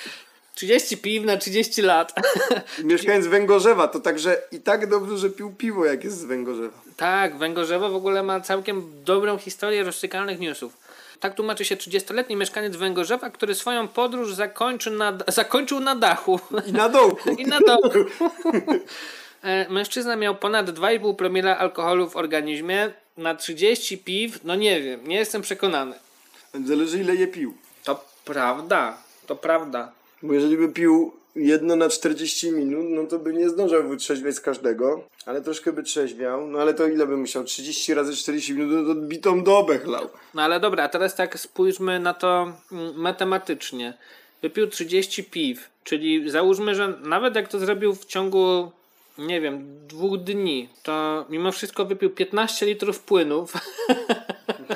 30 piw na 30 lat. Mieszkając Węgorzewa, to także i tak dobrze, że pił piwo, jak jest z Węgorzewa. tak, Węgorzewo w ogóle ma całkiem dobrą historię rozsykalnych newsów. Tak tłumaczy się 30-letni mieszkaniec Węgorzewa, który swoją podróż zakończy na, zakończył na dachu. I na dołku. I na dołku. E, Mężczyzna miał ponad 2,5 promila alkoholu w organizmie. Na 30 piw, no nie wiem, nie jestem przekonany. Zależy ile je pił. To prawda, to prawda. Bo jeżeli by pił jedno na 40 minut, no to by nie zdążył wytrzeźwieć z każdego, ale troszkę by trzeźwiał. No ale to ile by musiał? 30 razy 40 minut, no to odbitą dobę chlał. No ale dobra, a teraz tak spójrzmy na to mm, matematycznie. Wypił 30 piw, czyli załóżmy, że nawet jak to zrobił w ciągu, nie wiem, dwóch dni, to mimo wszystko wypił 15 litrów płynów.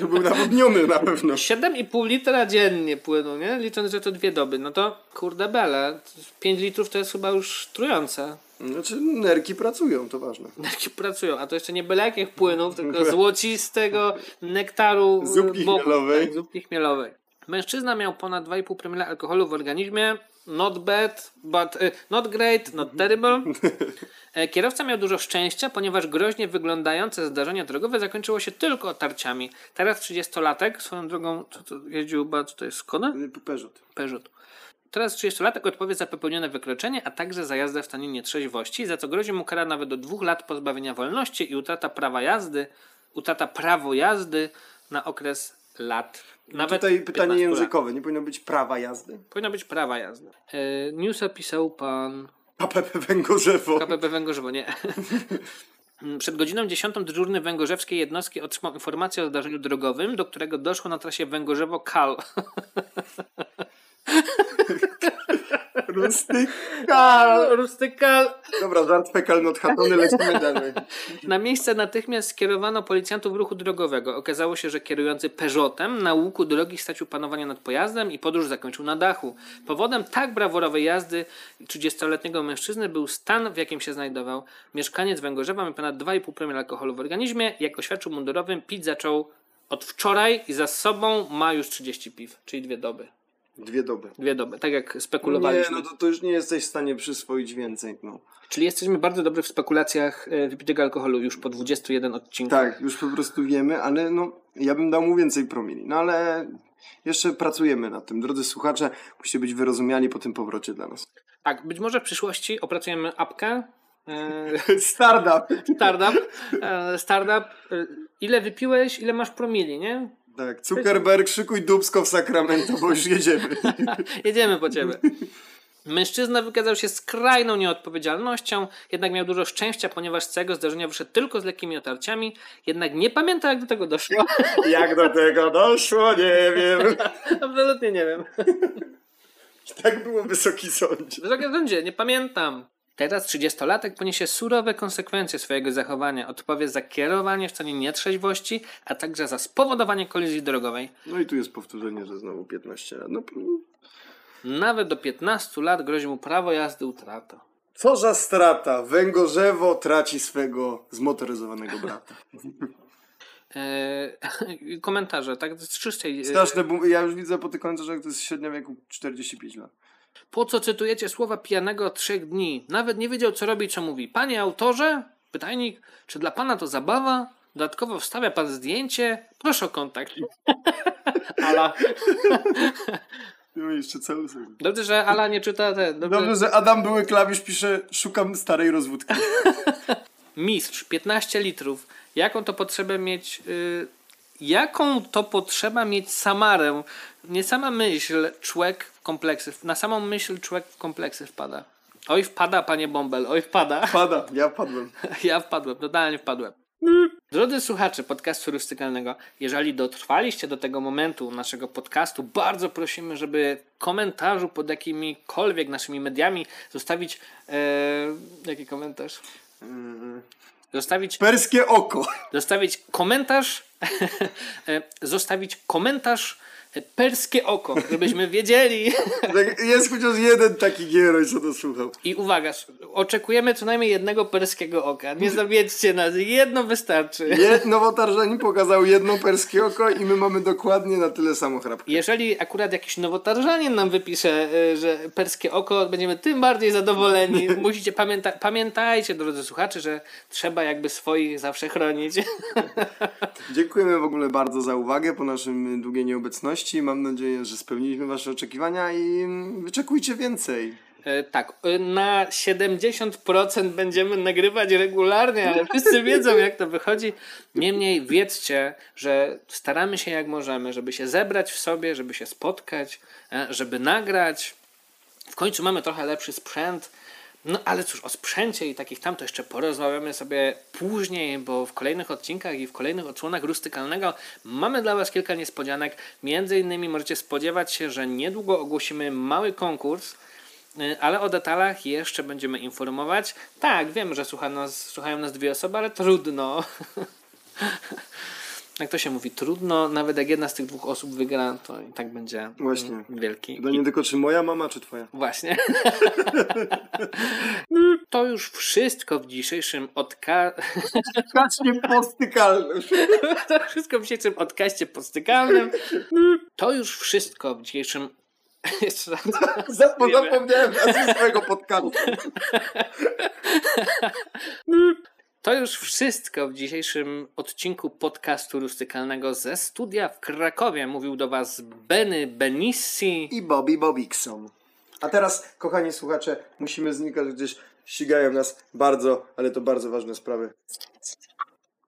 To był nawodniony na pewno. 7,5 litra dziennie płynu, nie? Licząc, że to dwie doby. No to kurde bele. 5 litrów to jest chyba już trujące. Znaczy nerki pracują, to ważne. Nerki pracują, a to jeszcze nie byle jakich płynów, tylko złocistego nektaru Zupki boku, chmielowej. Tak, zupki chmielowej. Mężczyzna miał ponad 2,5 promila alkoholu w organizmie. Not bad, but y, not great, not terrible. E, Kierowca miał dużo szczęścia, ponieważ groźnie wyglądające zdarzenie drogowe zakończyło się tylko otarciami. Teraz 30-latek, swoją drogą, co to jeździł, ba, co to jest Skoda? Peugeot. Peugeot. Teraz 30-latek odpowie za popełnione wykroczenie, a także za jazdę w stanie nietrzeźwości, za co grozi mu kara nawet do dwóch lat pozbawienia wolności i utrata prawa jazdy, utrata prawo jazdy na okres lat. Nawet Tutaj pytanie 15 lat. językowe, nie powinno być prawa jazdy? Powinno być prawa jazdy. E, newsa pisał pan KPP Węgorzewo. KPP Węgorzewo, nie. Przed godziną 10 dyżurny węgorzewskiej jednostki otrzymał informację o zdarzeniu drogowym, do którego doszło na trasie Węgorzewo-Kal. Rustykal! Rustykal. Dobra, żart fekalny odhaczony, lecimy dalej. Na miejsce natychmiast skierowano policjantów ruchu drogowego. Okazało się, że kierujący Peugeotem na łuku drogi stracił panowanie nad pojazdem i podróż zakończył na dachu. Powodem tak brawurowej jazdy 30-letniego mężczyzny był stan, w jakim się znajdował. Mieszkaniec Węgorzewa miał ponad 2,5 promila alkoholu w organizmie. Jak oświadczył mundurowym, pić zaczął od wczoraj i za sobą ma już 30 piw, czyli dwie doby. Dwie doby. Dwie doby, tak jak Nie, spekulowaliśmy. no to, to już nie jesteś w stanie przyswoić więcej, no. Czyli jesteśmy bardzo dobrzy w spekulacjach e, wypitego alkoholu już po 21 odcinkach. Tak, już po prostu wiemy, ale no, ja bym dał mu więcej promili. No ale jeszcze pracujemy nad tym. Drodzy słuchacze, musicie być wyrozumiali po tym powrocie dla nas. Tak, być może w przyszłości opracujemy apkę. E, Startup! startup. E, startup. Ile wypiłeś, ile masz promili, nie? Tak, Zuckerberg, szykuj dubsko w Sacramento, bo już jedziemy. Jedziemy po ciebie. Mężczyzna wykazał się skrajną nieodpowiedzialnością, jednak miał dużo szczęścia, ponieważ z całego zdarzenia wyszedł tylko z lekkimi otarciami, jednak nie pamięta jak do tego doszło. Jak do tego doszło, nie wiem. Absolutnie nie wiem. Tak było Wysoki Sądzie. Wysokie sądzie, nie pamiętam. Teraz 30-latek poniesie surowe konsekwencje swojego zachowania. Odpowie za kierowanie w stanie nietrzeźwości, a także za spowodowanie kolizji drogowej. No i tu jest powtórzenie, że znowu 15 lat. No, Nawet do 15 lat grozi mu prawo jazdy utrata. co za strata. Węgorzewo traci swego zmotoryzowanego brata. Eee, komentarze, tak? Z czystej. e, Straszne, bo ja już widzę po tych komentarzach, to jest średnia wieku 45 lat. Po co cytujecie słowa pijanego trzech dni? Nawet nie wiedział, co robi, co mówi. Panie autorze? Pytajnik, czy dla pana to zabawa? Dodatkowo wstawia pan zdjęcie? Proszę o kontakt. Ala. Jeszcze cały. Dobrze, że Ala nie czyta te. Dobrze. Dobrze, że Adam Były Klawisz pisze szukam starej rozwódki. Mistrz, 15 litrów. Jaką to potrzebę mieć. y, jaką to potrzeba mieć samarę? Nie sama myśl, człowiek w kompleksy. Na samą myśl człowiek w kompleksy wpada. Oj, wpada, panie Bąbel, oj, wpada. Pada, ja padłem. Ja wpadłem, totalnie wpadłem. Drodzy słuchacze podcastu turystykalnego, jeżeli dotrwaliście do tego momentu naszego podcastu, bardzo prosimy, żeby w komentarzu pod jakimikolwiek naszymi mediami zostawić. E, jaki komentarz? Zostawić, Perskie oko. zostawić komentarz. e, zostawić komentarz perskie oko, żebyśmy wiedzieli. Tak, Jest chociaż jeden taki gieroj, co to słuchał. I uwaga, oczekujemy co najmniej jednego perskiego oka. Nie zawiedźcie nas, jedno wystarczy. Je, Nowotarżanin pokazał jedno perskie oko i my mamy dokładnie na tyle samo chrapkę. Jeżeli akurat jakiś nowotarżanin nam wypisze, y, że perskie oko, będziemy tym bardziej zadowoleni. Musicie pamięta pamiętajcie, drodzy słuchacze, że trzeba jakby swoich zawsze chronić. Dziękujemy w ogóle bardzo za uwagę po naszym długiej nieobecności. Mam nadzieję, że spełniliśmy Wasze oczekiwania i wyczekujcie więcej. E, Tak, y, na 70% będziemy nagrywać regularnie, ale wszyscy wiedzą, jak to wychodzi. Niemniej wiedzcie, że staramy się jak możemy, żeby się zebrać w sobie, żeby się spotkać, e, żeby nagrać. W końcu mamy trochę lepszy sprzęt. No ale cóż, o sprzęcie i takich tam to jeszcze porozmawiamy sobie później, bo w kolejnych odcinkach i w kolejnych odsłonach rustykalnego mamy dla Was kilka niespodzianek. Między innymi możecie spodziewać się, że niedługo ogłosimy mały konkurs, y, ale o detalach jeszcze będziemy informować. Tak, wiem, że słucha nas, słuchają nas dwie osoby, ale trudno. Jak to się mówi, trudno, nawet jak jedna z tych dwóch osób wygra, to i tak będzie Właśnie. wielki. To nie tylko czy moja mama, czy twoja. Właśnie. To już wszystko w dzisiejszym odka... Kacznie postykalność. To wszystko w dzisiejszym odkaście postykalnym. To już wszystko w dzisiejszym... Jeszcze raz. Zapo- Zapomniałem nazwy swojego podcastu. To już wszystko w dzisiejszym odcinku podcastu rustykalnego ze studia w Krakowie. Mówił do Was Benny Benissi. I Bobby Bobikson. A teraz, kochani słuchacze, musimy znikać gdzieś. Ścigają nas bardzo, ale to bardzo ważne sprawy.